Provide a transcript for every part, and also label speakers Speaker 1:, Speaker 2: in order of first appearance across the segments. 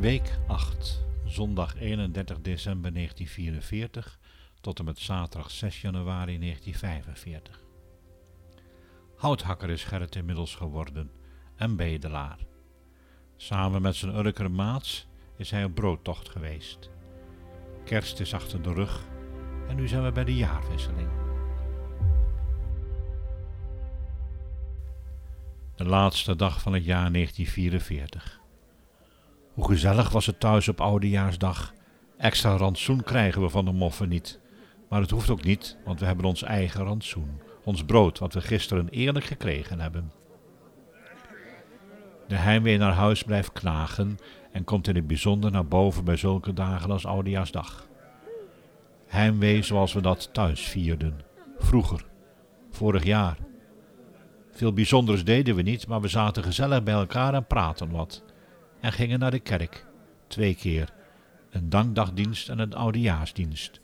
Speaker 1: Week 8, zondag 31 december 1944 tot en met zaterdag 6 januari 1945. Houthakker is Gerrit inmiddels geworden en bedelaar. Samen met zijn Urker maats is hij op broodtocht geweest. Kerst is achter de rug en nu zijn we bij de jaarwisseling. De laatste dag van het jaar 1944. Hoe gezellig was het thuis op Oudejaarsdag. Extra rantsoen krijgen we van de moffen niet. Maar het hoeft ook niet, want we hebben ons eigen rantsoen. Ons brood, wat we gisteren eerlijk gekregen hebben. De heimwee naar huis blijft knagen en komt in het bijzonder naar boven bij zulke dagen als Oudejaarsdag. Heimwee zoals we dat thuis vierden. Vroeger. Vorig jaar. Veel bijzonders deden we niet, maar we zaten gezellig bij elkaar en praten wat. En gingen naar de kerk. Twee keer. Een dankdagdienst en een oudejaarsdienst.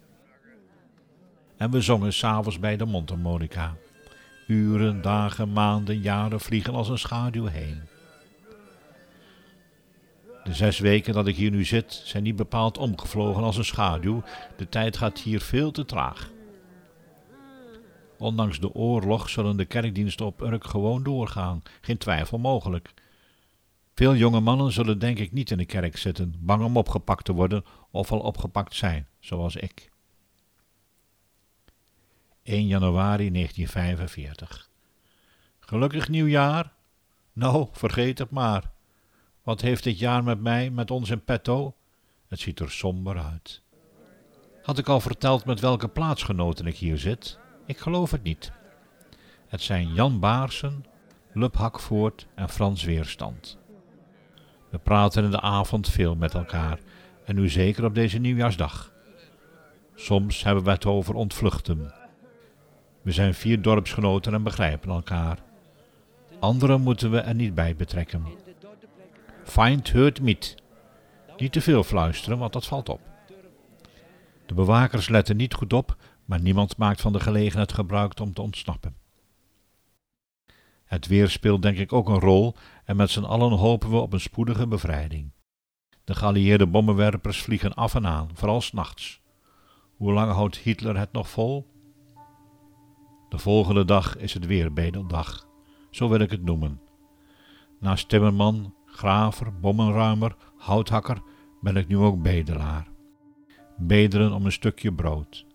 Speaker 1: En we zongen s'avonds bij de mondharmonica. Uren, dagen, maanden, jaren vliegen als een schaduw heen. De zes weken dat ik hier nu zit zijn niet bepaald omgevlogen als een schaduw. De tijd gaat hier veel te traag. Ondanks de oorlog zullen de kerkdiensten op Urk gewoon doorgaan, geen twijfel mogelijk. Veel jonge mannen zullen denk ik niet in de kerk zitten, bang om opgepakt te worden of al opgepakt zijn, zoals ik. 1 januari 1945. Gelukkig nieuwjaar? Nou, vergeet het maar. Wat heeft dit jaar met mij, met ons in petto? Het ziet er somber uit. Had ik al verteld met welke plaatsgenoten ik hier zit? Ik geloof het niet. Het zijn Jan Baarsen, Lub Hakvoort en Frans Weerstand. We praten in de avond veel met elkaar en nu zeker op deze nieuwjaarsdag. Soms hebben we het over ontvluchten. We zijn vier dorpsgenoten en begrijpen elkaar. Anderen moeten we er niet bij betrekken. Find hurt niet. Niet te veel fluisteren, want dat valt op. De bewakers letten niet goed op, maar niemand maakt van de gelegenheid gebruik om te ontsnappen. Het weer speelt denk ik ook een rol en met z'n allen hopen we op een spoedige bevrijding. De geallieerde bommenwerpers vliegen af en aan, vooral s'nachts. Hoe lang houdt Hitler het nog vol? De volgende dag is het weer bedeldag, zo wil ik het noemen. Naast timmerman, graver, bommenruimer, houthakker ben ik nu ook bedelaar. Bedelen om een stukje brood.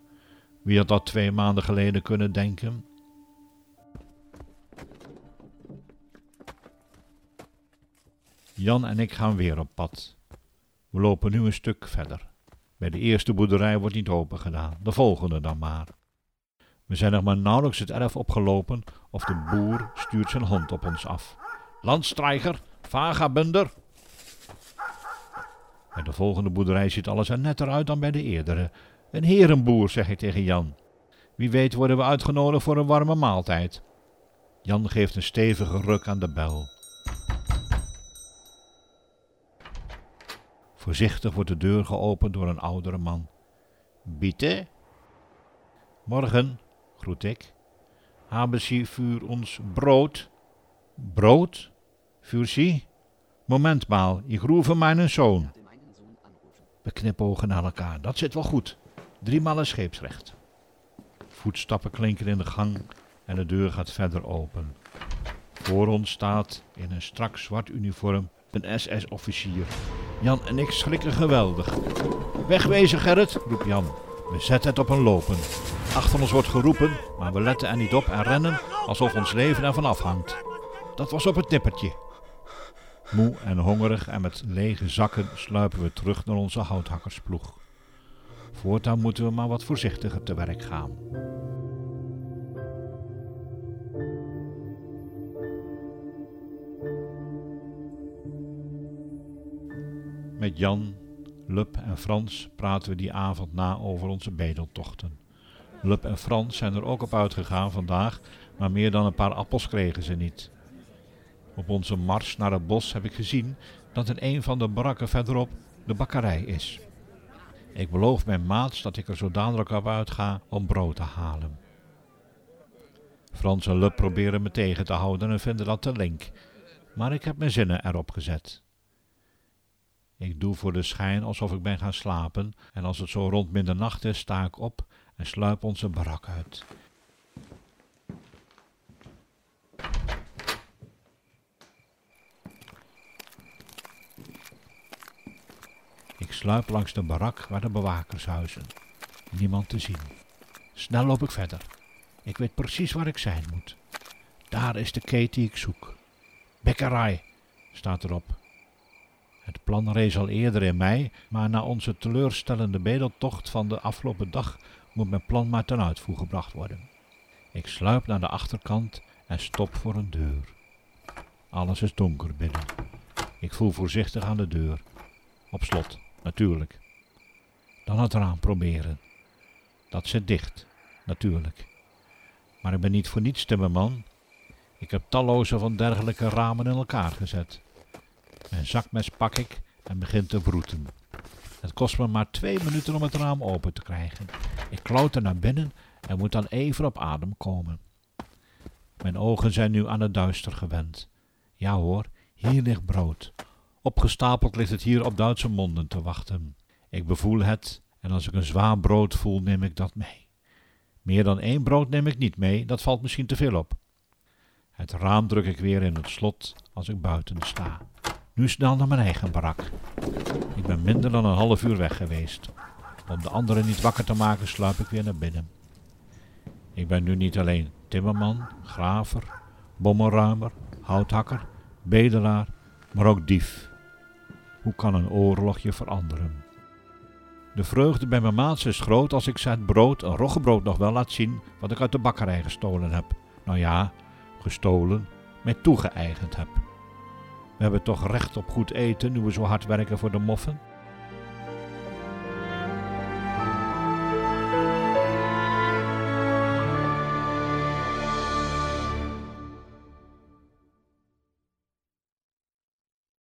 Speaker 1: Wie had dat twee maanden geleden kunnen denken? Jan en ik gaan weer op pad. We lopen nu een stuk verder. Bij de eerste boerderij wordt niet open gedaan, de volgende dan maar. We zijn nog maar nauwelijks het erf opgelopen of de boer stuurt zijn hond op ons af. Landstreiger, vagabonder. Bij de volgende boerderij ziet alles er netter uit dan bij de eerdere. Een herenboer, zeg ik tegen Jan. Wie weet worden we uitgenodigd voor een warme maaltijd. Jan geeft een stevige ruk aan de bel. Voorzichtig wordt de deur geopend door een oudere man. Bitte? Morgen, groet ik. Haben Sie ons brood? Brood? Für Sie? Moment mal, ich rufe meinen zoon. We knipogen naar elkaar. Dat zit wel goed. Driemaal een scheepsrecht. Voetstappen klinken in de gang en de deur gaat verder open. Voor ons staat in een strak zwart uniform een SS-officier. Jan en ik schrikken geweldig. Wegwezen, Gerrit, roept Jan. We zetten het op een lopen. Achter ons wordt geroepen, maar we letten er niet op en rennen alsof ons leven ervan afhangt. Dat was op het nippertje. Moe en hongerig en met lege zakken sluipen we terug naar onze houthakkersploeg. Voortaan moeten we maar wat voorzichtiger te werk gaan. Met Jan, Lup en Frans praten we die avond na over onze bedeltochten. Lup en Frans zijn er ook op uitgegaan vandaag, maar meer dan een paar appels kregen ze niet. Op onze mars naar het bos heb ik gezien dat in een van de barakken verderop de bakkerij is. Ik beloof mijn maats dat ik er zo dadelijk op uitga om brood te halen. Frans en Lup proberen me tegen te houden en vinden dat te link, maar ik heb mijn zinnen erop gezet. Ik doe voor de schijn alsof ik ben gaan slapen en als het zo rond middernacht is, sta ik op en sluip onze barak uit. Ik sluip langs de barak waar de bewakers huizen. Niemand te zien. Snel loop ik verder. Ik weet precies waar ik zijn moet. Daar is de kate die ik zoek. Bekkerij, staat erop. Het plan rees al eerder in mei, maar na onze teleurstellende bedeltocht van de afgelopen dag moet mijn plan maar ten uitvoer gebracht worden. Ik sluip naar de achterkant en stop voor een deur. Alles is donker binnen. Ik voel voorzichtig aan de deur. Op slot, natuurlijk. Dan het raam proberen. Dat zit dicht, natuurlijk. Maar ik ben niet voor niets timmerman. Ik heb talloze van dergelijke ramen in elkaar gezet. Mijn zakmes pak ik en begin te broeten. Het kost me maar twee minuten om het raam open te krijgen. Ik klauter naar binnen en moet dan even op adem komen. Mijn ogen zijn nu aan het duister gewend. Ja hoor, hier ligt brood. Opgestapeld ligt het hier op Duitse monden te wachten. Ik bevoel het en als ik een zwaar brood voel, neem ik dat mee. Meer dan één brood neem ik niet mee, dat valt misschien te veel op. Het raam druk ik weer in het slot als ik buiten sta. Nu snel naar mijn eigen barak. Ik ben minder dan een half uur weg geweest. Om de anderen niet wakker te maken, sluip ik weer naar binnen. Ik ben nu niet alleen timmerman, graver, bommenruimer, houthakker, bedelaar, maar ook dief. Hoe kan een oorlog je veranderen? De vreugde bij mijn maats is groot als ik het brood, een roggebrood nog wel laat zien wat ik uit de bakkerij gestolen heb. Nou ja, gestolen, mij toegeëigend heb. We hebben toch recht op goed eten nu we zo hard werken voor de moffen?